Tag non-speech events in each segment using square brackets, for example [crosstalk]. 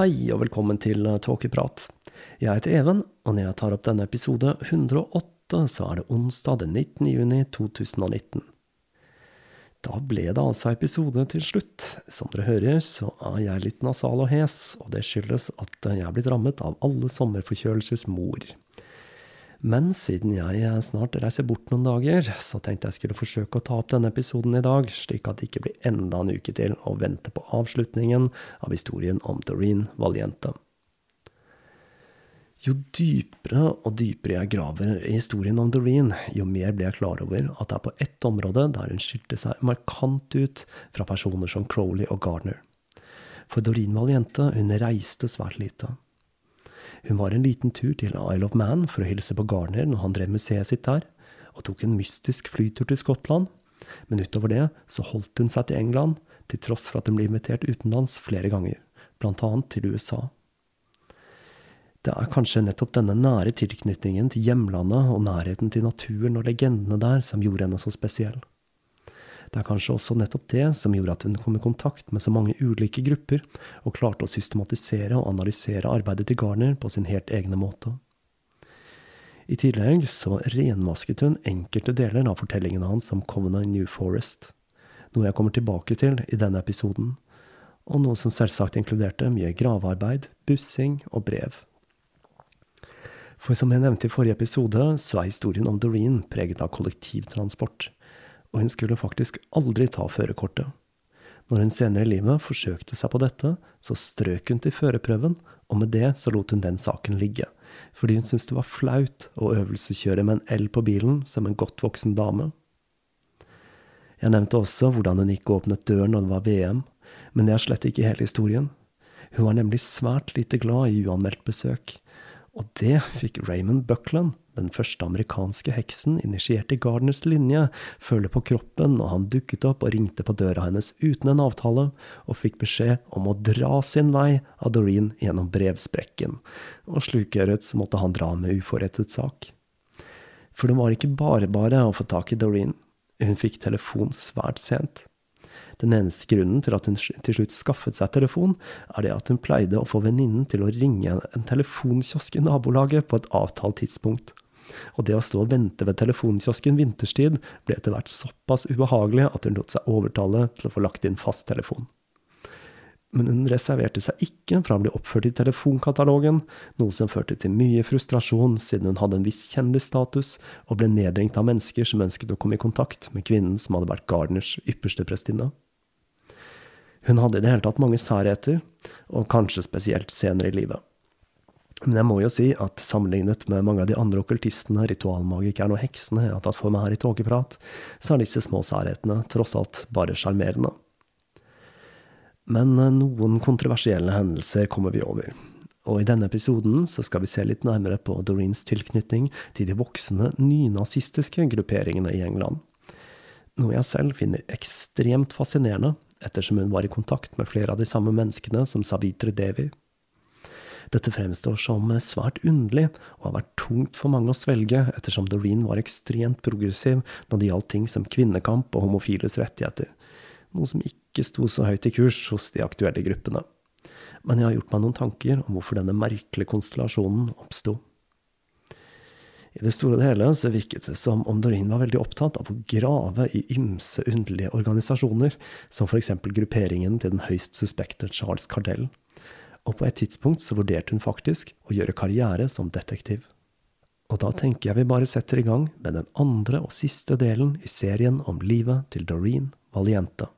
Hei og velkommen til Tåkeprat. Jeg heter Even, og når jeg tar opp denne episode 108, så er det onsdag den 19. juni 2019. Da ble det altså episode til slutt. Som dere hører, så er jeg litt nasal og hes, og det skyldes at jeg er blitt rammet av alle sommerforkjølelses mor. Men siden jeg snart reiser bort noen dager, så tenkte jeg skulle forsøke å ta opp denne episoden i dag, slik at det ikke blir enda en uke til å vente på avslutningen av historien om Doreen Valiente. Jo dypere og dypere jeg graver i historien om Doreen, jo mer blir jeg klar over at det er på ett område der hun skilte seg markant ut fra personer som Crowley og Gardner. For Doreen Valiente, hun reiste svært lite. Hun var en liten tur til Isle of Man for å hilse på Garner når han drev museet sitt der, og tok en mystisk flytur til Skottland. Men utover det så holdt hun seg til England, til tross for at hun ble invitert utenlands flere ganger, annet til USA. Det er kanskje nettopp denne nære tilknytningen til hjemlandet og nærheten til naturen og legendene der som gjorde henne så spesiell. Det er kanskje også nettopp det som gjorde at hun kom i kontakt med så mange ulike grupper, og klarte å systematisere og analysere arbeidet til Garner på sin helt egne måte. I tillegg så renvasket hun enkelte deler av fortellingene hans om Covenant New Forest, noe jeg kommer tilbake til i denne episoden, og noe som selvsagt inkluderte mye gravearbeid, bussing og brev. For som jeg nevnte i forrige episode, så er historien om Doreen preget av kollektivtransport, og hun skulle faktisk aldri ta førerkortet. Når hun senere i livet forsøkte seg på dette, så strøk hun til førerprøven, og med det så lot hun den saken ligge, fordi hun syntes det var flaut å øvelseskjøre med en L på bilen som en godt voksen dame. Jeg nevnte også hvordan hun ikke åpnet døren når det var VM, men det er slett ikke hele historien. Hun var nemlig svært lite glad i uanmeldt besøk, og det fikk Raymond Buckland, den første amerikanske heksen initiert i Gardners linje, føle på kroppen når han dukket opp og ringte på døra hennes uten en avtale, og fikk beskjed om å dra sin vei av Doreen gjennom brevsprekken, og slukøret måtte han dra med uforrettet sak. For det var ikke bare bare å få tak i Doreen, hun fikk telefon svært sent. Den eneste grunnen til at hun til slutt skaffet seg telefon, er det at hun pleide å få venninnen til å ringe en telefonkiosk i nabolaget på et avtalt tidspunkt. Og det å stå og vente ved telefonkiosken vinterstid ble etter hvert såpass ubehagelig at hun lot seg overtale til å få lagt inn fasttelefon. Men hun reserverte seg ikke fra å bli oppført i telefonkatalogen, noe som førte til mye frustrasjon siden hun hadde en viss kjendisstatus og ble nedringt av mennesker som ønsket å komme i kontakt med kvinnen som hadde vært Gardners ypperste prestinne. Hun hadde i det hele tatt mange særheter, og kanskje spesielt senere i livet. Men jeg må jo si at sammenlignet med mange av de andre okkultistene, ritualmagikerne og heksene jeg har tatt for meg her i Tåkeprat, så er disse små særhetene tross alt bare sjarmerende. Men eh, noen kontroversielle hendelser kommer vi over. Og i denne episoden så skal vi se litt nærmere på Doreens tilknytning til de voksende nynazistiske grupperingene i England. Noe jeg selv finner ekstremt fascinerende, ettersom hun var i kontakt med flere av de samme menneskene som Savitri Devi. Dette fremstår som svært underlig, og har vært tungt for mange å svelge, ettersom Doreen var ekstremt progressiv når det gjaldt ting som kvinnekamp og homofiles rettigheter, noe som ikke sto så høyt i kurs hos de aktuelle gruppene. Men jeg har gjort meg noen tanker om hvorfor denne merkelige konstellasjonen oppsto. I det store og hele så virket det som om Doreen var veldig opptatt av å grave i ymse underlige organisasjoner, som eksempel grupperingen til den høyst suspekte Charles Cardell, og på et tidspunkt så vurderte hun faktisk å gjøre karriere som detektiv. Og da tenker jeg vi bare setter i gang med den andre og siste delen i serien om livet til Doreen Valiente.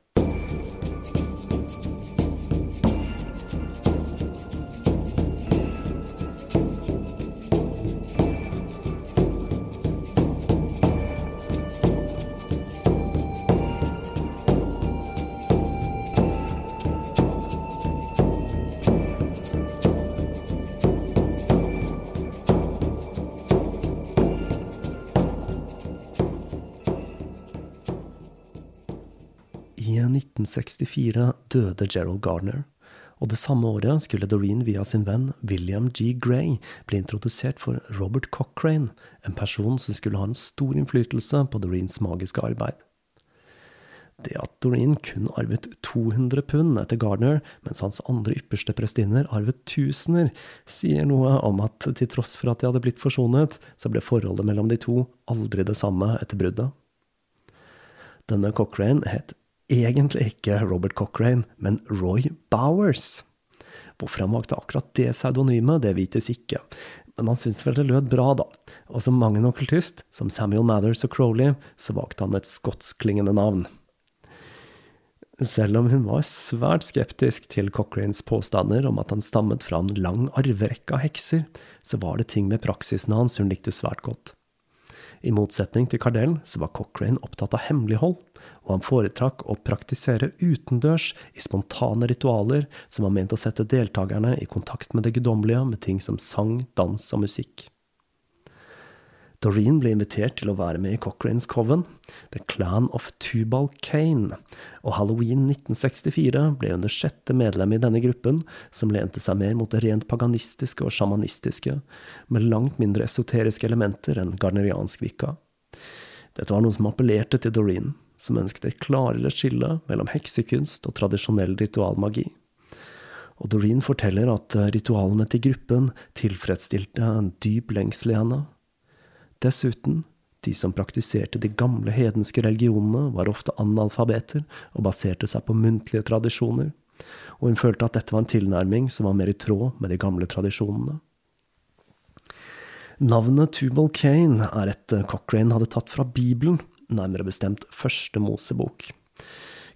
1964 døde Gerald Gardner, og det samme året skulle Doreen via sin venn William G. Gray bli introdusert for Robert Cochrane, en person som skulle ha en stor innflytelse på Doreens magiske arbeid. Det at Doreen kun arvet 200 pund etter Gardner, mens hans andre ypperste prestinner arvet tusener, sier noe om at til tross for at de hadde blitt forsonet, så ble forholdet mellom de to aldri det samme etter bruddet. Denne Cochrane het egentlig ikke Robert Cochrane, men Roy Bowers. Hvorfor han valgte akkurat det pseudonymet, det vites ikke, men han syntes vel det lød bra, da, og som mang en okkultist, som Samuel Mathers og Crowley, så valgte han et skotskklingende navn. Selv om hun var svært skeptisk til Cochranes påstander om at han stammet fra en lang arverekke av hekser, så var det ting med praksisen hans hun likte svært godt. I motsetning til Cardell så var Cochrane opptatt av hemmelighold, og han foretrakk å praktisere utendørs i spontane ritualer som var ment å sette deltakerne i kontakt med det guddommelige med ting som sang, dans og musikk. Doreen ble invitert til å være med i Cochranes Coven, The Clan of Tubal Kane, og Halloween 1964 ble hun det sjette medlem i denne gruppen, som lente seg mer mot det rent paganistiske og sjamanistiske, med langt mindre esoteriske elementer enn garneriansk vika. Dette var noe som appellerte til Doreen, som ønsket et klarere skille mellom heksekunst og tradisjonell ritualmagi. Og Doreen forteller at ritualene til gruppen tilfredsstilte en dyp lengsel i henne. Dessuten, de som praktiserte de gamle hedenske religionene, var ofte analfabeter og baserte seg på muntlige tradisjoner, og hun følte at dette var en tilnærming som var mer i tråd med de gamle tradisjonene. Navnet Tubal Kane er et Cochrane hadde tatt fra Bibelen, nærmere bestemt Første Mosebok.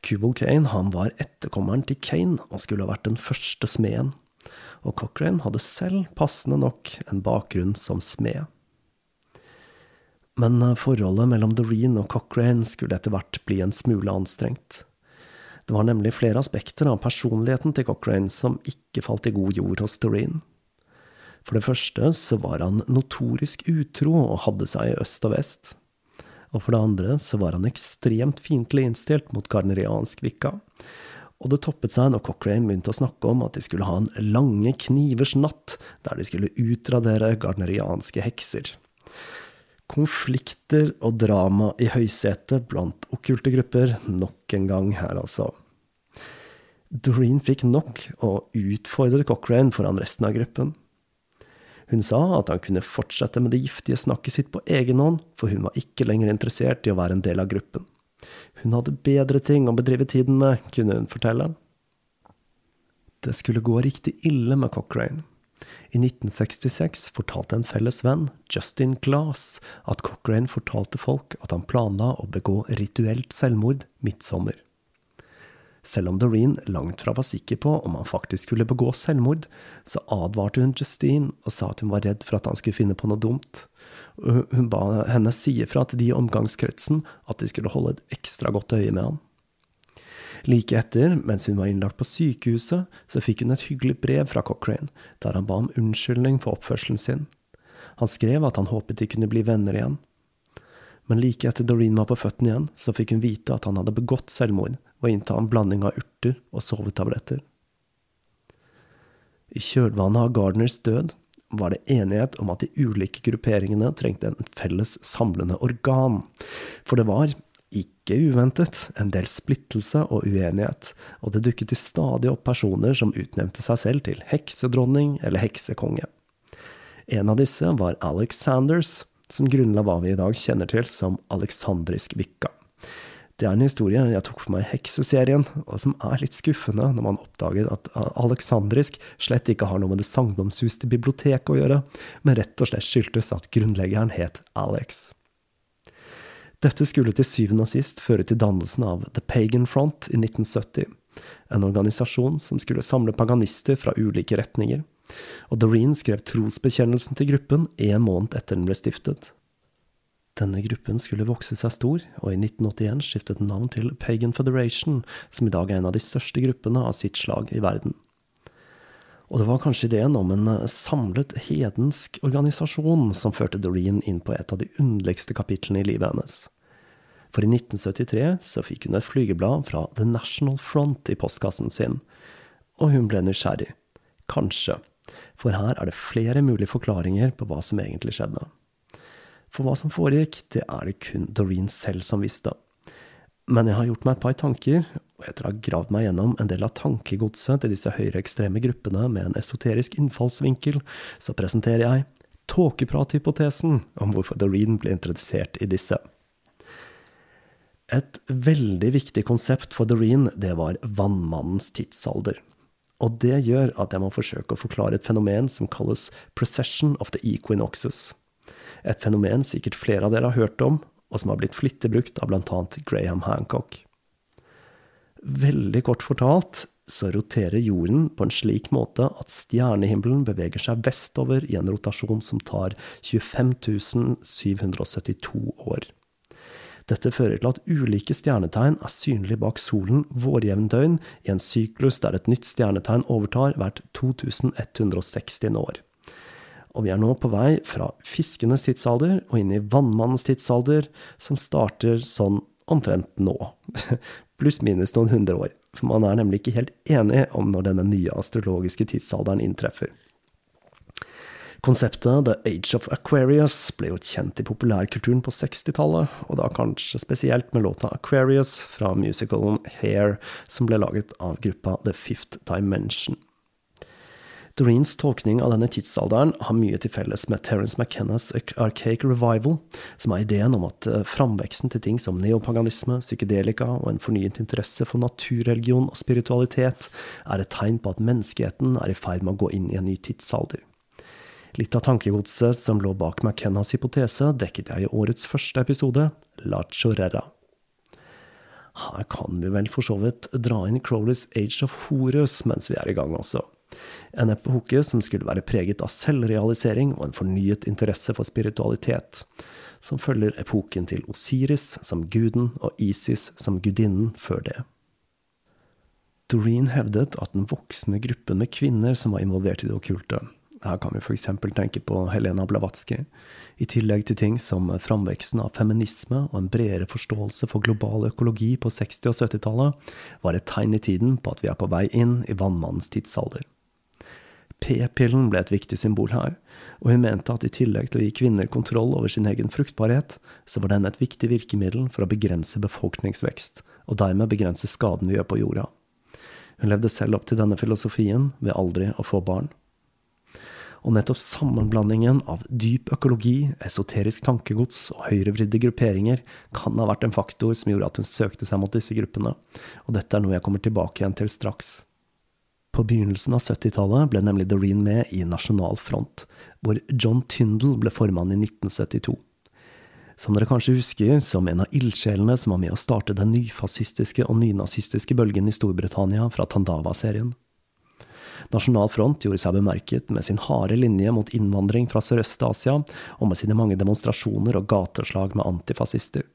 Kubal Kane han var etterkommeren til Kane og skulle ha vært den første smeden, og Cochrane hadde selv passende nok en bakgrunn som smed. Men forholdet mellom Doreen og Cochrane skulle etter hvert bli en smule anstrengt. Det var nemlig flere aspekter av personligheten til Cochrane som ikke falt i god jord hos Doreen. For det første så var han notorisk utro og hadde seg i øst og vest. Og for det andre så var han ekstremt fiendtlig innstilt mot gardneriansk vikka. Og det toppet seg når Cochrane begynte å snakke om at de skulle ha en lange knivers natt, der de skulle utradere gardnerianske hekser. Konflikter og drama i høysetet blant okkulte grupper nok en gang her, altså. Doreen fikk nok og utfordret Cochrane foran resten av gruppen. Hun sa at han kunne fortsette med det giftige snakket sitt på egen hånd, for hun var ikke lenger interessert i å være en del av gruppen. Hun hadde bedre ting å bedrive tiden med, kunne hun fortelle. Det skulle gå riktig ille med Cochrane. I 1966 fortalte en felles venn, Justin Glass, at Cochrane fortalte folk at han planla å begå rituelt selvmord midtsommer. Selv om Doreen langt fra var sikker på om han faktisk skulle begå selvmord, så advarte hun Justine og sa at hun var redd for at han skulle finne på noe dumt. Hun ba henne si ifra til de i omgangskretsen at de skulle holde et ekstra godt øye med han. Like etter, mens hun var innlagt på sykehuset, så fikk hun et hyggelig brev fra Cochrane, der han ba om unnskyldning for oppførselen sin. Han skrev at han håpet de kunne bli venner igjen. Men like etter Doreen var på føttene igjen, så fikk hun vite at han hadde begått selvmord ved å innta en blanding av urter og sovetabletter. I kjølvannet av Gardners død var det enighet om at de ulike grupperingene trengte en felles samlende organ, for det var, ikke uventet, en del splittelse og uenighet, og det dukket til stadig opp personer som utnevnte seg selv til heksedronning eller heksekonge. En av disse var Alex Sanders, som grunnla hva vi i dag kjenner til som alexandrisk vikka. Det er en historie jeg tok for meg i Hekseserien, og som er litt skuffende når man oppdager at alexandrisk slett ikke har noe med det sagnomsuste biblioteket å gjøre, men rett og slett skyldtes at grunnleggeren het Alex. Dette skulle til syvende og sist føre til dannelsen av The Pagan Front i 1970, en organisasjon som skulle samle paganister fra ulike retninger, og Doreen skrev trosbekjennelsen til gruppen en måned etter den ble stiftet. Denne gruppen skulle vokse seg stor, og i 1981 skiftet den navn til Pagan Federation, som i dag er en av de største gruppene av sitt slag i verden. Og det var kanskje ideen om en eh, samlet hedensk organisasjon som førte Doreen inn på et av de underligste kapitlene i livet hennes. For i 1973 så fikk hun et flygeblad fra The National Front i postkassen sin, og hun ble nysgjerrig. Kanskje. For her er det flere mulige forklaringer på hva som egentlig skjedde. For hva som foregikk, det er det kun Doreen selv som visste. Men jeg har gjort meg et par tanker, og etter å ha gravd meg gjennom en del av tankegodset til disse høyreekstreme gruppene med en esoterisk innfallsvinkel, så presenterer jeg tåkeprathypotesen om hvorfor Doreen ble introdusert i disse. Et veldig viktig konsept for Doreen, det var vannmannens tidsalder. Og det gjør at jeg må forsøke å forklare et fenomen som kalles precession of the equinoxes. Et fenomen sikkert flere av dere har hørt om, og som har blitt flittig brukt av bl.a. Graham Hancock. Veldig kort fortalt så roterer jorden på en slik måte at stjernehimmelen beveger seg vestover i en rotasjon som tar 25 772 år. Dette fører til at ulike stjernetegn er synlige bak solen vårjevndøgn i en syklus der et nytt stjernetegn overtar hvert 2160 år og vi er nå på vei fra fiskenes tidsalder og inn i vannmannens tidsalder, som starter sånn omtrent nå. [laughs] Pluss-minus noen hundre år, for man er nemlig ikke helt enig om når denne nye astrologiske tidsalderen inntreffer. Konseptet The Age of Aquarius ble jo kjent i populærkulturen på 60-tallet, og da kanskje spesielt med låta Aquarius fra musicalen Hair, som ble laget av gruppa The Fifth Dimension. Doreens tolkning av denne tidsalderen har mye til felles med Terence McKennas Archaic Revival, som er ideen om at eh, framveksten til ting som neopaganisme, psykedelika og en fornyet interesse for naturreligion og spiritualitet er et tegn på at menneskeheten er i ferd med å gå inn i en ny tidsalder. Litt av tankegodset som lå bak McKennas hypotese, dekket jeg i årets første episode, La Chorera. Her kan vi vel for så vidt dra inn Crowleys Age of Horus mens vi er i gang også. En epoke som skulle være preget av selvrealisering og en fornyet interesse for spiritualitet, som følger epoken til Osiris som guden og Isis som gudinnen før det. Doreen hevdet at den voksende gruppen med kvinner som var involvert i det okkulte, her kan vi f.eks. tenke på Helena Blavatsky, i tillegg til ting som framveksten av feminisme og en bredere forståelse for global økologi på 60- og 70-tallet, var et tegn i tiden på at vi er på vei inn i vannmannens tidsalder. P-pillen ble et viktig symbol her, og hun mente at i tillegg til å gi kvinner kontroll over sin egen fruktbarhet, så var den et viktig virkemiddel for å begrense befolkningsvekst, og dermed begrense skaden vi gjør på jorda. Hun levde selv opp til denne filosofien ved aldri å få barn. Og nettopp sammenblandingen av dyp økologi, esoterisk tankegods og høyrevridde grupperinger kan ha vært en faktor som gjorde at hun søkte seg mot disse gruppene, og dette er noe jeg kommer tilbake igjen til straks. På begynnelsen av 70-tallet ble nemlig Doreen med i Nasjonal Front, hvor John Tyndall ble formann i 1972. Som dere kanskje husker, som en av ildsjelene som var med å starte den nyfascistiske og nynazistiske bølgen i Storbritannia fra Tandava-serien. Nasjonal Front gjorde seg bemerket med sin harde linje mot innvandring fra Sørøst-Asia, og med sine mange demonstrasjoner og gateslag med antifascister.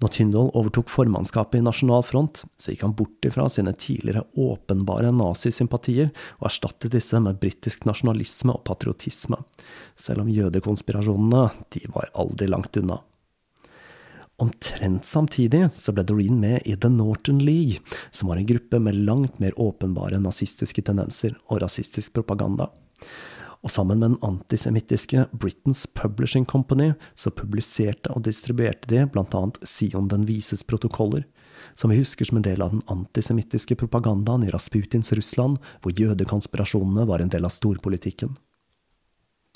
Når Tyndall overtok formannskapet i Nasjonal Front, så gikk han bort ifra sine tidligere åpenbare nazisympatier og erstattet disse med britisk nasjonalisme og patriotisme, selv om jødekonspirasjonene, de var aldri langt unna. Omtrent samtidig så ble Doreen med i The Norton League, som var en gruppe med langt mer åpenbare nazistiske tendenser og rasistisk propaganda. Og sammen med den antisemittiske Britain's Publishing Company så publiserte og distribuerte de annet Sion den vises protokoller, som vi husker som en del av den antisemittiske propagandaen i Rasputins Russland, hvor jødekonspirasjonene var en del av storpolitikken.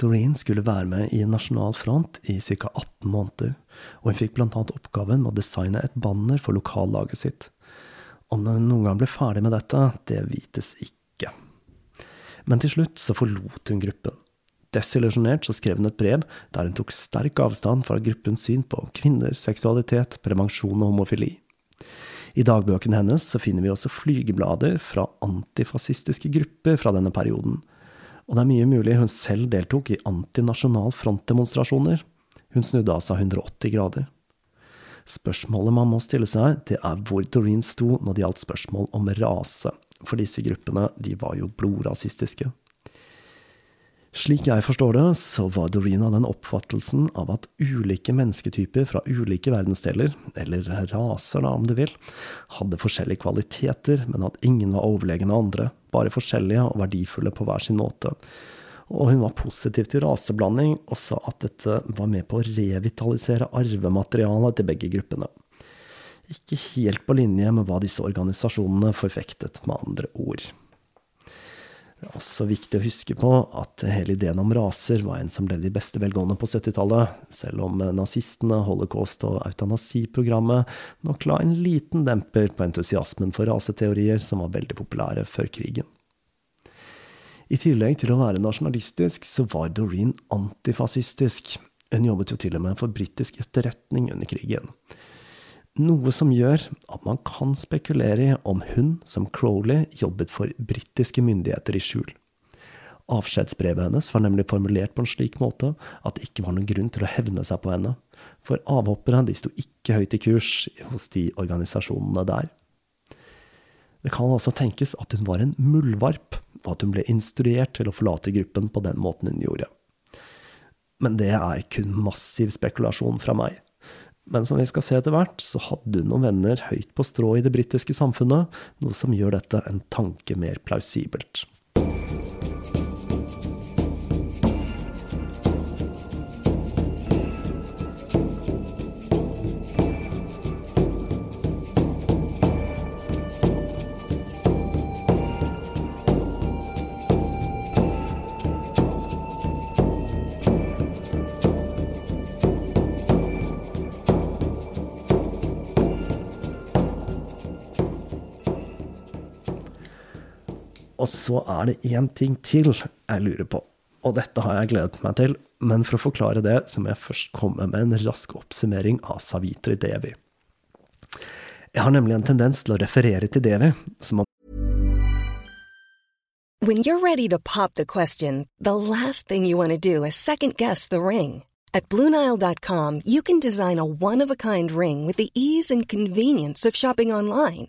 Doreen skulle være med i Nasjonal Front i ca. 18 måneder, og hun fikk annet oppgaven med å designe et banner for lokallaget sitt. Om hun noen gang ble ferdig med dette, det vites ikke. Men til slutt så forlot hun gruppen. Desillusjonert så skrev hun et brev der hun tok sterk avstand fra gruppens syn på kvinner, seksualitet, prevensjon og homofili. I dagbøkene hennes så finner vi også flygeblader fra antifascistiske grupper fra denne perioden, og det er mye mulig hun selv deltok i antinasjonal frontdemonstrasjoner. Hun snudde av seg 180 grader. Spørsmålet man må stille seg, det er hvor Doreen sto når det gjaldt spørsmål om rase, for disse gruppene, de var jo blodrasistiske. Slik jeg forstår det, så var Doreen av den oppfattelsen av at ulike mennesketyper fra ulike verdensdeler, eller raser da om du vil, hadde forskjellige kvaliteter, men at ingen var overlegne andre, bare forskjellige og verdifulle på hver sin måte. Og hun var positiv til raseblanding, og sa at dette var med på å revitalisere arvematerialet til begge gruppene. Ikke helt på linje med hva disse organisasjonene forfektet, med andre ord. Det er også viktig å huske på at hele ideen om raser var en som levde i beste velgående på 70-tallet, selv om nazistene, holocaust og eutanasiprogrammet nok la en liten demper på entusiasmen for raseteorier som var veldig populære før krigen. I tillegg til å være nasjonalistisk, så var Doreen antifascistisk. Hun jobbet jo til og med for britisk etterretning under krigen. Noe som gjør at man kan spekulere i om hun, som Crowley, jobbet for britiske myndigheter i skjul. Avskjedsbrevet hennes var nemlig formulert på en slik måte at det ikke var noen grunn til å hevne seg på henne, for avhoppere de sto ikke høyt i kurs hos de organisasjonene der. Det kan altså tenkes at hun var en muldvarp, og at hun ble instruert til å forlate gruppen på den måten hun gjorde. Men det er kun massiv spekulasjon fra meg. Men som vi skal se etter hvert, så hadde hun noen venner høyt på strå i det britiske samfunnet, noe som gjør dette en tanke mer plausibelt. Så er det én ting til jeg lurer på, og dette har jeg gledet meg til, men for å forklare det, så må jeg først komme med en rask oppsummering av Savitri Devi. Jeg har nemlig en tendens til å referere til Devi som om When you're ready to pop the question, the last thing you want to do is second guess the ring. At Bluenile.com, you can design a one of a kind ring with the ease and convenience of shopping online.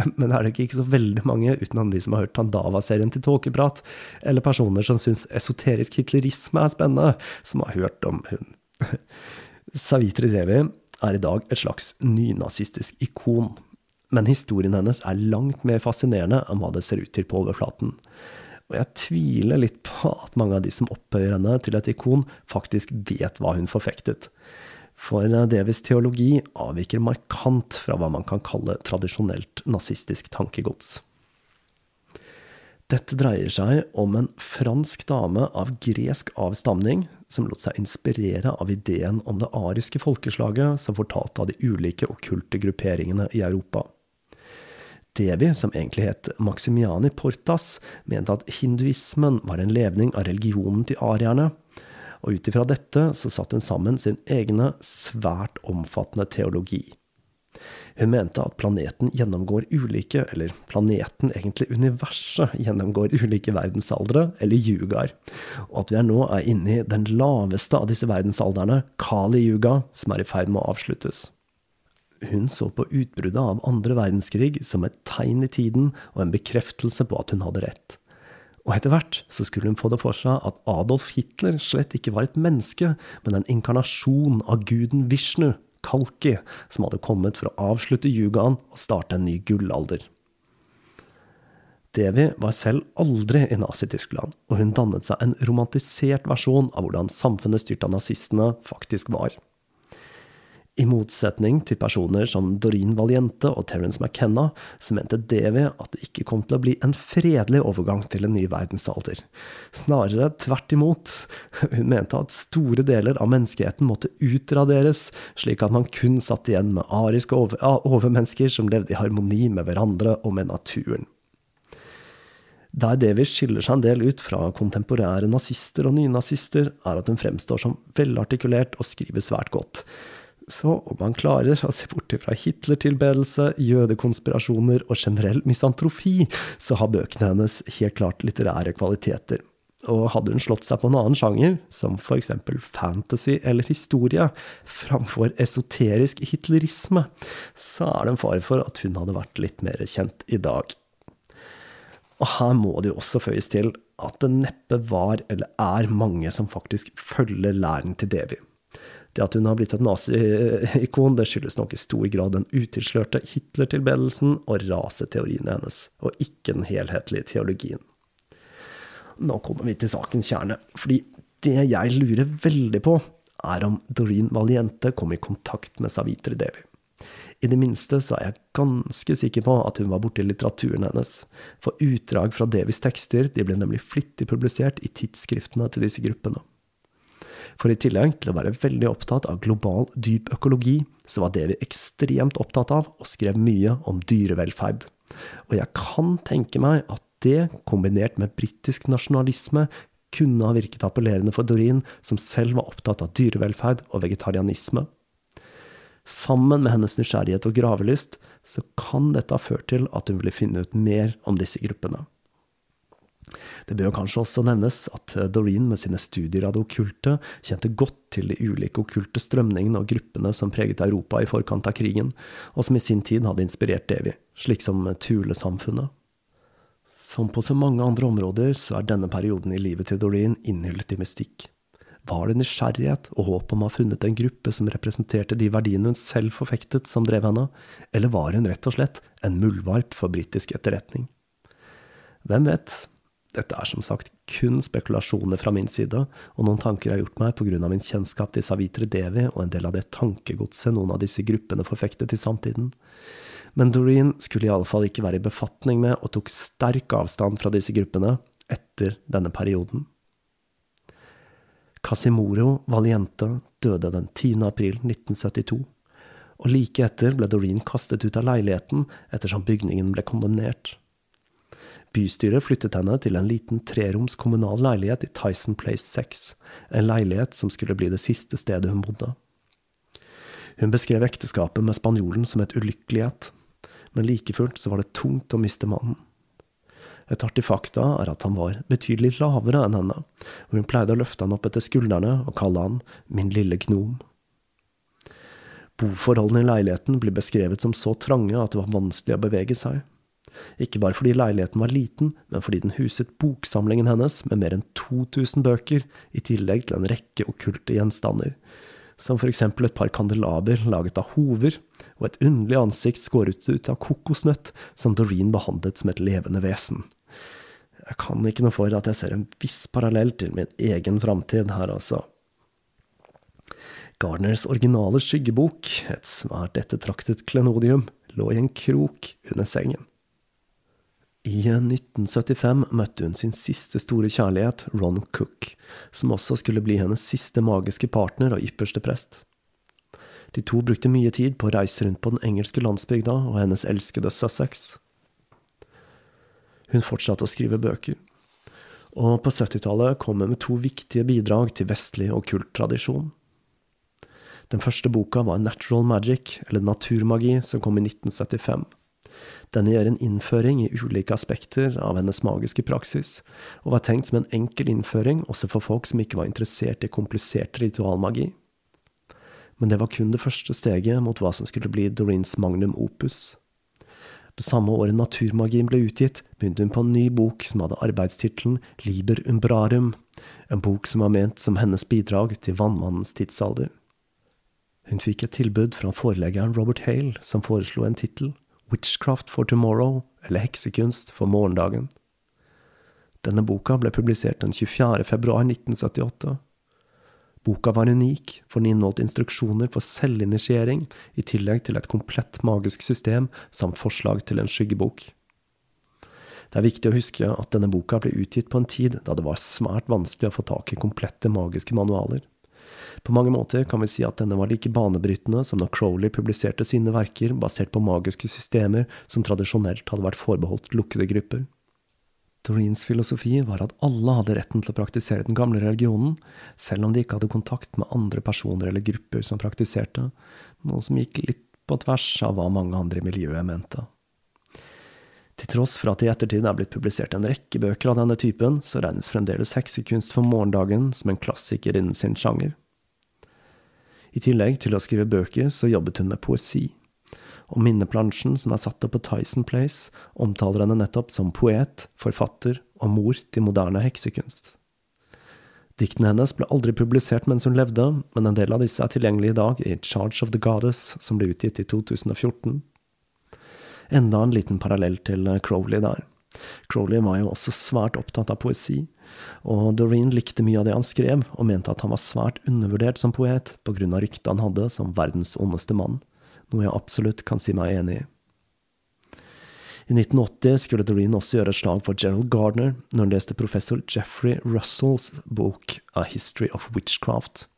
[laughs] Men er det ikke så veldig mange, utenom de som har hørt Tandava-serien til Tåkeprat, eller personer som syns esoterisk hitlerisme er spennende, som har hørt om hun. [laughs] Savitri Devi er i dag et slags nynazistisk ikon. Men historien hennes er langt mer fascinerende enn hva det ser ut til på overflaten. Og jeg tviler litt på at mange av de som opphøyer henne til et ikon, faktisk vet hva hun forfektet. For Devis teologi avviker markant fra hva man kan kalle tradisjonelt nazistisk tankegods. Dette dreier seg om en fransk dame av gresk avstamning som lot seg inspirere av ideen om det ariske folkeslaget som fortalte av de ulike okkulte grupperingene i Europa. Devi, som egentlig het Maximiani Portas, mente at hinduismen var en levning av religionen til arierne, og ut ifra dette så satte hun sammen sin egne, svært omfattende teologi. Hun mente at planeten gjennomgår ulike, eller planeten, egentlig universet, gjennomgår ulike verdensaldre, eller yugaer, og at vi er nå er inne i den laveste av disse verdensalderne, Kali-yuga, som er i ferd med å avsluttes. Hun så på utbruddet av andre verdenskrig som et tegn i tiden og en bekreftelse på at hun hadde rett. Og etter hvert så skulle hun få det for seg at Adolf Hitler slett ikke var et menneske, men en inkarnasjon av guden Vishnu, Kalki, som hadde kommet for å avslutte yugaen og starte en ny gullalder. Devi var selv aldri i Nazi-Tyskland, og hun dannet seg en romantisert versjon av hvordan samfunnet styrt av nazistene faktisk var. I motsetning til personer som Doreen Valiente og Terence McKenna, så mente Devi at det ikke kom til å bli en fredelig overgang til en ny verdensalder. Snarere tvert imot. Hun mente at store deler av menneskeheten måtte utraderes, slik at man kun satt igjen med ariske over overmennesker som levde i harmoni med hverandre og med naturen. Der Devi skiller seg en del ut fra kontemporære nazister og nynazister, er at hun fremstår som velartikulert og skriver svært godt. Så om man klarer å se bort fra Hitler-tilbedelse, jødekonspirasjoner og generell misantrofi, så har bøkene hennes helt klart litterære kvaliteter. Og hadde hun slått seg på en annen sjanger, som eksempel fantasy eller historie, framfor esoterisk hitlerisme, så er det en fare for at hun hadde vært litt mer kjent i dag. Og her må det jo også føyes til at det neppe var eller er mange som faktisk følger læren til Devi. Det at hun har blitt et nazi-ikon, det skyldes nok i stor grad den utilslørte Hitler-tilbedelsen og raseteoriene hennes, og ikke den helhetlige teologien. Nå kommer vi til sakens kjerne, fordi det jeg lurer veldig på, er om Doreen Valiente kom i kontakt med Savitri Devi. I det minste så er jeg ganske sikker på at hun var borti litteraturen hennes, for utdrag fra Devis tekster de ble nemlig flittig publisert i tidsskriftene til disse gruppene. For i tillegg til å være veldig opptatt av global dyp økologi, så var Devi ekstremt opptatt av og skrev mye om dyrevelferd. Og jeg kan tenke meg at det, kombinert med britisk nasjonalisme, kunne ha virket appellerende for Doreen, som selv var opptatt av dyrevelferd og vegetarianisme. Sammen med hennes nysgjerrighet og gravelyst, så kan dette ha ført til at hun ville finne ut mer om disse gruppene. Det bør kanskje også nevnes at eh, Doreen med sine studier av det okkulte kjente godt til de ulike okkulte strømningene og gruppene som preget Europa i forkant av krigen, og som i sin tid hadde inspirert Devi, slik som Thule-samfunnet. Som på så mange andre områder så er denne perioden i livet til Doreen innhyllet i mystikk. Var det nysgjerrighet og håp om å ha funnet en gruppe som representerte de verdiene hun selv forfektet, som drev henne, eller var hun rett og slett en muldvarp for britisk etterretning? Hvem vet, dette er som sagt kun spekulasjoner fra min side, og noen tanker jeg har gjort meg av min kjennskap til Savitri Devi og en del av det tankegodset noen av disse gruppene forfektet i samtiden. Men Doreen skulle i alle fall ikke være i befatning med og tok sterk avstand fra disse gruppene etter denne perioden. Casimoro Valiente døde den 10. april 1972, og like etter ble Doreen kastet ut av leiligheten ettersom bygningen ble kondemnert. Bystyret flyttet henne til en liten treroms kommunal leilighet i Tyson Place 6, en leilighet som skulle bli det siste stedet hun bodde. Hun beskrev ekteskapet med spanjolen som et ulykkelighet, men like fullt så var det tungt å miste mannen. Et artig fakta er at han var betydelig lavere enn henne, og hun pleide å løfte han opp etter skuldrene og kalle han min lille gnom. Boforholdene i leiligheten blir beskrevet som så trange at det var vanskelig å bevege seg. Ikke bare fordi leiligheten var liten, men fordi den huset boksamlingen hennes med mer enn 2000 bøker, i tillegg til en rekke okkulte gjenstander, som eksempel et par kandelaber laget av hover, og et underlig ansikt skåret ut av kokosnøtt som Doreen behandlet som et levende vesen. Jeg kan ikke noe for at jeg ser en viss parallell til min egen framtid her, altså. Gardners originale skyggebok, et svært ettertraktet klenodium, lå i en krok under sengen. I 1975 møtte hun sin siste store kjærlighet, Ron Cook, som også skulle bli hennes siste magiske partner og ypperste prest. De to brukte mye tid på å reise rundt på den engelske landsbygda og hennes elskede Sussex. Hun fortsatte å skrive bøker, og på 70-tallet kom hun med to viktige bidrag til vestlig okkult tradisjon. Den første boka var Natural Magic, eller Naturmagi, som kom i 1975. Denne gjør en innføring i ulike aspekter av hennes magiske praksis, og var tenkt som en enkel innføring også for folk som ikke var interessert i komplisert ritualmagi men det var kun det første steget mot hva som skulle bli Doreens magnum opus. Det samme året Naturmagien ble utgitt, begynte hun på en ny bok som hadde arbeidstittelen Liber umbrarum, en bok som var ment som hennes bidrag til vannmannens tidsalder. Hun fikk et tilbud fra forleggeren Robert Hale, som foreslo en tittel, Witchcraft for Tomorrow, eller Heksekunst for morgendagen. Denne boka ble publisert den 24. februar 1978 Boka var unik, for den inneholdt instruksjoner for selvinitiering, i tillegg til et komplett magisk system samt forslag til en skyggebok. Det er viktig å huske at denne boka ble utgitt på en tid da det var svært vanskelig å få tak i komplette magiske manualer. På mange måter kan vi si at denne var like banebrytende som når Crowley publiserte sine verker basert på magiske systemer som tradisjonelt hadde vært forbeholdt lukkede grupper. Doreens filosofi var at alle hadde retten til å praktisere den gamle religionen, selv om de ikke hadde kontakt med andre personer eller grupper som praktiserte, noe som gikk litt på tvers av hva mange andre i miljøet mente. Til tross for at det i ettertid er blitt publisert en rekke bøker av denne typen, så regnes fremdeles heksekunst for morgendagen som en klassiker innen sin sjanger. I tillegg til å skrive bøker, så jobbet hun med poesi og minneplansjen som er satt opp på Tyson Place, omtaler henne nettopp som poet, forfatter og mor til moderne heksekunst. Diktene hennes ble aldri publisert mens hun levde, men en del av disse er tilgjengelige i dag i Charge of the Goddess, som ble utgitt i 2014. Enda en liten parallell til Crowley der. Crowley var jo også svært opptatt av poesi, og Doreen likte mye av det han skrev, og mente at han var svært undervurdert som poet av ryktet han hadde som verdens ondeste mann noe jeg absolutt kan si meg enig i. I 1980 skulle Doreen også gjøre slag for Gerald Gardner når han leste professor Jeffrey Russells bok A History of Witchcraft.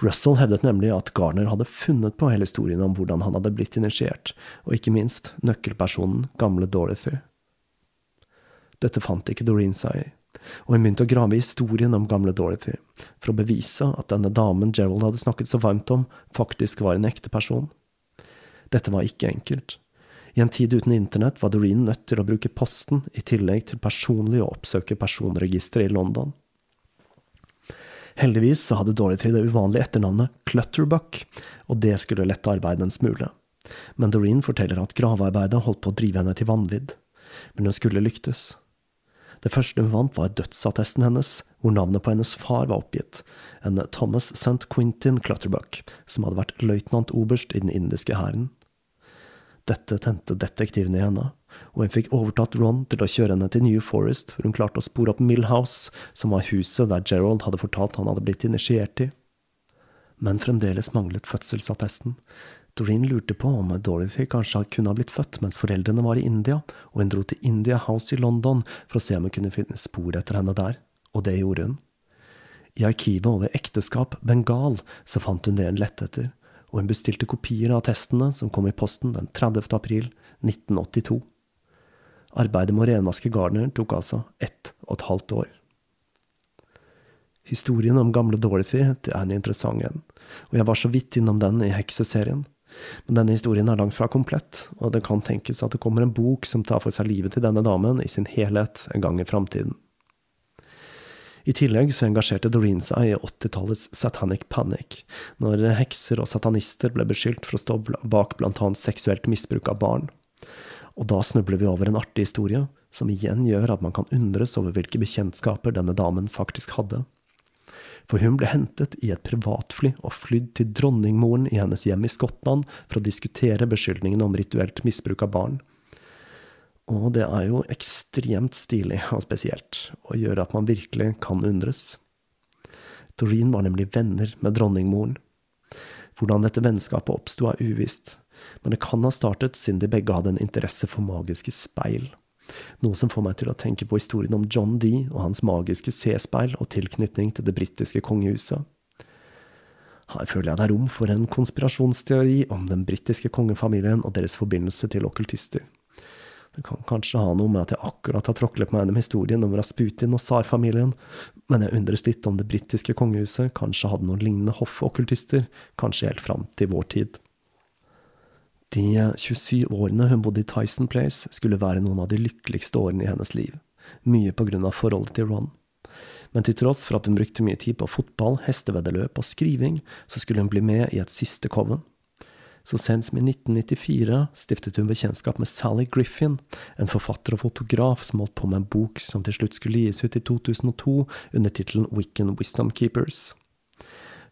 Russell hevdet nemlig at Gardner hadde funnet på hele historien om hvordan han hadde blitt initiert, og ikke minst nøkkelpersonen gamle Dorothy. Dette fant ikke Doreen seg i, og hun begynte å grave i historien om gamle Dorothy, for å bevise at denne damen Gerald hadde snakket så varmt om, faktisk var en ekte person. Dette var ikke enkelt. I en tid uten internett var Doreen nødt til å bruke posten, i tillegg til personlig å oppsøke personregisteret i London. Heldigvis så hadde Dorothy det uvanlige etternavnet Clutterbuck, og det skulle lette arbeidet en smule. Men Doreen forteller at gravearbeidet holdt på å drive henne til vanvidd. Men hun skulle lyktes. Det første hun vant, var dødsattesten hennes, hvor navnet på hennes far var oppgitt, en Thomas St. Quintin Clutterbuck, som hadde vært løytnant-oberst i den indiske hæren. Dette tente detektivene i henne, og hun fikk overtatt Ron til å kjøre henne til New Forest, hvor hun klarte å spore opp Millhouse, som var huset der Gerald hadde fortalt han hadde blitt initiert i. Men fremdeles manglet fødselsattesten. Doreen lurte på om Dorothy kanskje kunne ha blitt født mens foreldrene var i India, og hun dro til India House i London for å se om hun kunne finne spor etter henne der, og det gjorde hun. I arkivet over ekteskap Bengal så fant hun det hun lette etter, og hun bestilte kopier av testene som kom i posten den 30. april 1982. Arbeidet med å renvaske Gardner tok altså ett og et halvt år. Historien om gamle Dorothy er en interessant en, og jeg var så vidt innom den i Hekseserien. Men denne historien er langt fra komplett, og det kan tenkes at det kommer en bok som tar for seg livet til denne damen i sin helhet en gang i framtiden. I tillegg så engasjerte Doreen seg i 80-tallets Satanic Panic, når hekser og satanister ble beskyldt for å stå bak blant annet seksuelt misbruk av barn. Og da snubler vi over en artig historie, som igjen gjør at man kan undres over hvilke bekjentskaper denne damen faktisk hadde. For hun ble hentet i et privatfly og flydd til dronningmoren i hennes hjem i Skottland for å diskutere beskyldningene om rituelt misbruk av barn. Og det er jo ekstremt stilig og spesielt, og gjør at man virkelig kan undres. Doreen var nemlig venner med dronningmoren. Hvordan dette vennskapet oppsto, er uvisst, men det kan ha startet siden de begge hadde en interesse for magiske speil. Noe som får meg til å tenke på historien om John Dee og hans magiske C-speil og tilknytning til det britiske kongehuset. Her føler jeg det er rom for en konspirasjonsteori om den britiske kongefamilien og deres forbindelse til okkultister. Det kan kanskje ha noe med at jeg akkurat har tråklet meg gjennom historien om Rasputin og tsarfamilien, men jeg undres litt om det britiske kongehuset kanskje hadde noen lignende hoffokkultister, kanskje helt fram til vår tid. De 27 årene hun bodde i Tyson Place, skulle være noen av de lykkeligste årene i hennes liv, mye på grunn av forholdet til Ron. Men til tross for at hun brukte mye tid på fotball, hesteveddeløp og skriving, så skulle hun bli med i et siste coven. Så sent som i 1994 stiftet hun bekjentskap med Sally Griffin, en forfatter og fotograf som holdt på med en bok som til slutt skulle gis ut i 2002 under tittelen Wiccan Wisdom Keepers.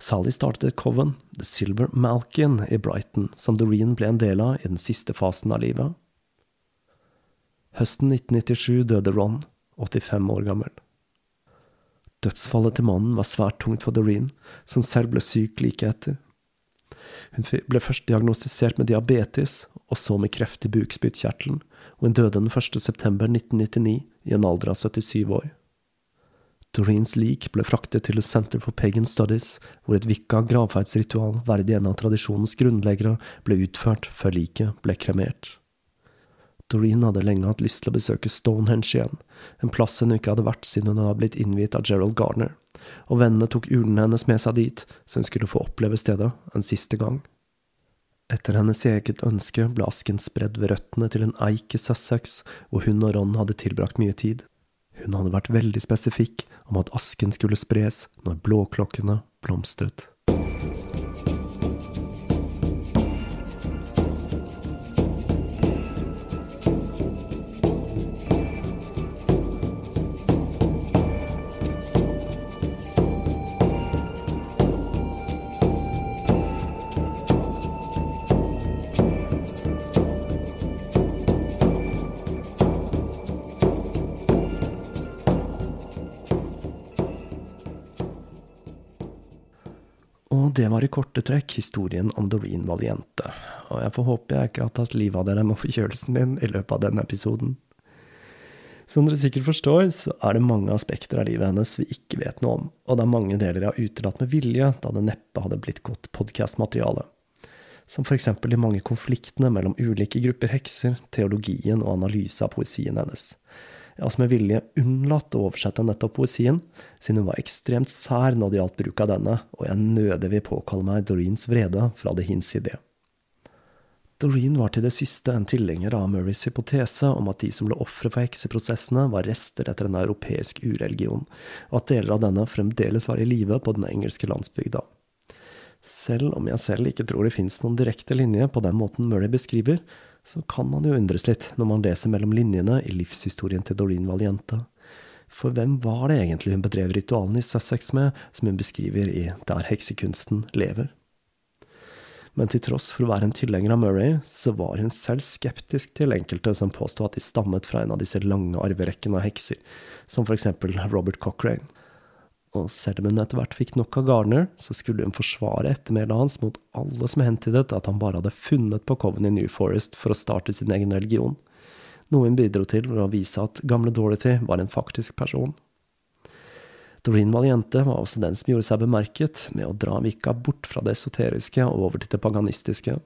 Sally startet et coven, The Silver Malkin, i Brighton, som Doreen ble en del av i den siste fasen av livet. Høsten 1997 døde Ron, 85 år gammel. Dødsfallet til mannen var svært tungt for Doreen, som selv ble syk like etter. Hun ble først diagnostisert med diabetes, og så med kreft i bukspyttkjertelen, og hun døde den 1. september 1999 i en alder av 77 år. Doreens lik ble fraktet til The Center for Pagan Studies, hvor et vikka gravferdsritual verdig en av tradisjonens grunnleggere ble utført før liket ble kremert. Doreen hadde lenge hatt lyst til å besøke Stonehenge igjen, en plass hun ikke hadde vært siden hun hadde blitt innviet av Gerald Garner, og vennene tok urnene hennes med seg dit, så hun skulle få oppleve stedet en siste gang. Etter hennes eget ønske ble asken spredd ved røttene til en eik i Sussex, hvor hun og Ron hadde tilbrakt mye tid. Hun hadde vært veldig spesifikk om at asken skulle spres når blåklokkene blomstret. Korte trekk historien om Doreen Valiente. Og jeg får håpe jeg ikke har tatt livet av dere med forkjølelsen min i løpet av denne episoden. Som dere sikkert forstår, så er det mange aspekter av livet hennes vi ikke vet noe om, og det er mange deler jeg har utelatt med vilje, da det neppe hadde blitt godt podkastmateriale. Som eksempel de mange konfliktene mellom ulike grupper hekser, teologien og analyse av poesien hennes har med vilje unnlatt å oversette nettopp poesien, siden hun var ekstremt sær når det gjaldt bruk av denne, og jeg nødig vil påkalle meg Doreens vrede fra det hinsidige. Doreen var til det siste en tilhenger av Murrays hypotese om at de som ble ofre for hekseprosessene, var rester etter en europeisk ureligion, og at deler av denne fremdeles var i live på den engelske landsbygda. Selv om jeg selv ikke tror det fins noen direkte linje på den måten Murray beskriver, så kan man jo undres litt når man leser mellom linjene i livshistorien til Doreen Valiente. For hvem var det egentlig hun bedrev ritualene i Sussex med, som hun beskriver i Der heksekunsten lever? Men til tross for å være en tilhenger av Murray, så var hun selv skeptisk til enkelte som påsto at de stammet fra en av disse lange arverekkene av hekser, som for eksempel Robert Cochrane og selv om hun etter hvert fikk nok av Garner, så skulle hun forsvare ettermælet hans mot alle som hentydet at han bare hadde funnet på Coven i New Forest for å starte sin egen religion, noe hun bidro til ved å vise at gamle Dorothy var en faktisk person. Doreen Valiente var også den som gjorde seg bemerket med å dra Vika bort fra det esoteriske og over til det paganistiske.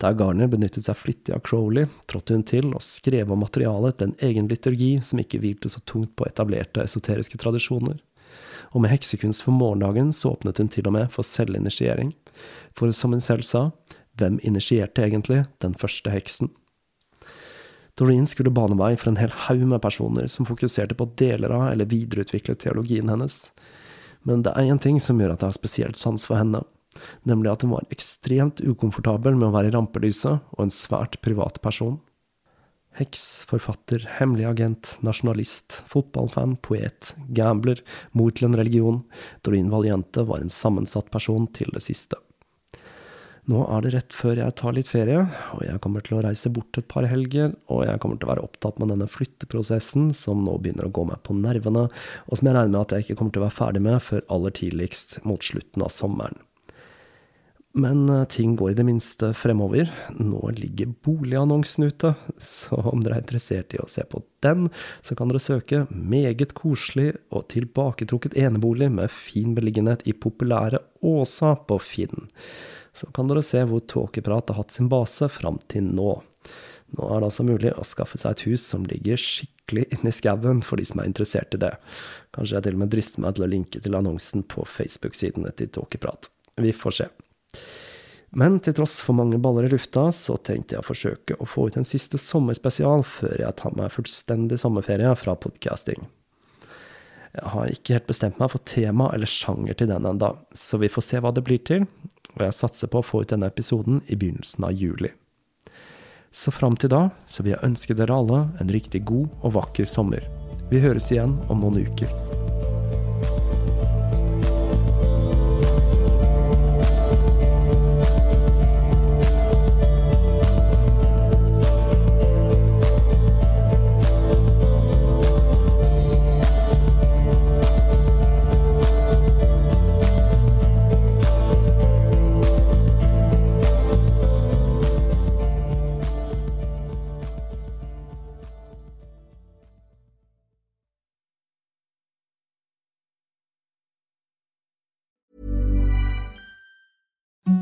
Der Garner benyttet seg flittig av Crowley, trådte hun til og skrev om materialet til en egen liturgi som ikke hvilte så tungt på etablerte esoteriske tradisjoner og med heksekunst for morgendagen så åpnet hun til og med for selvinitiering. For som hun selv sa, hvem initierte egentlig den første heksen? Doreen skulle bane vei for en hel haug med personer som fokuserte på deler av eller videreutviklet teologien hennes. Men det er én ting som gjør at jeg har spesielt sans for henne, nemlig at hun var ekstremt ukomfortabel med å være i rampelyset og en svært privat person. Heks, forfatter, hemmelig agent, nasjonalist, fotballfan, poet, gambler, mor til en religion, Doreen Valiente var en sammensatt person til det siste. Nå er det rett før jeg tar litt ferie, og jeg kommer til å reise bort et par helger, og jeg kommer til å være opptatt med denne flytteprosessen som nå begynner å gå meg på nervene, og som jeg regner med at jeg ikke kommer til å være ferdig med før aller tidligst mot slutten av sommeren. Men eh, ting går i det minste fremover. Nå ligger boligannonsen ute, så om dere er interessert i å se på den, så kan dere søke meget koselig og tilbaketrukket enebolig med fin beliggenhet i populære Åsa på Finn så kan dere se hvor Tåkeprat har hatt sin base fram til nå. Nå er det altså mulig å skaffe seg et hus som ligger skikkelig inni skauen for de som er interessert i det. Kanskje jeg til og med drister meg til å linke til annonsen på Facebook-sidene til Tåkeprat. Vi får se. Men til tross for mange baller i lufta, så tenkte jeg å forsøke å få ut en siste sommerspesial før jeg tar meg fullstendig sommerferie fra podcasting. Jeg har ikke helt bestemt meg for tema eller sjanger til den enda, så vi får se hva det blir til, og jeg satser på å få ut denne episoden i begynnelsen av juli. Så fram til da så vil jeg ønske dere alle en riktig god og vakker sommer. Vi høres igjen om noen uker.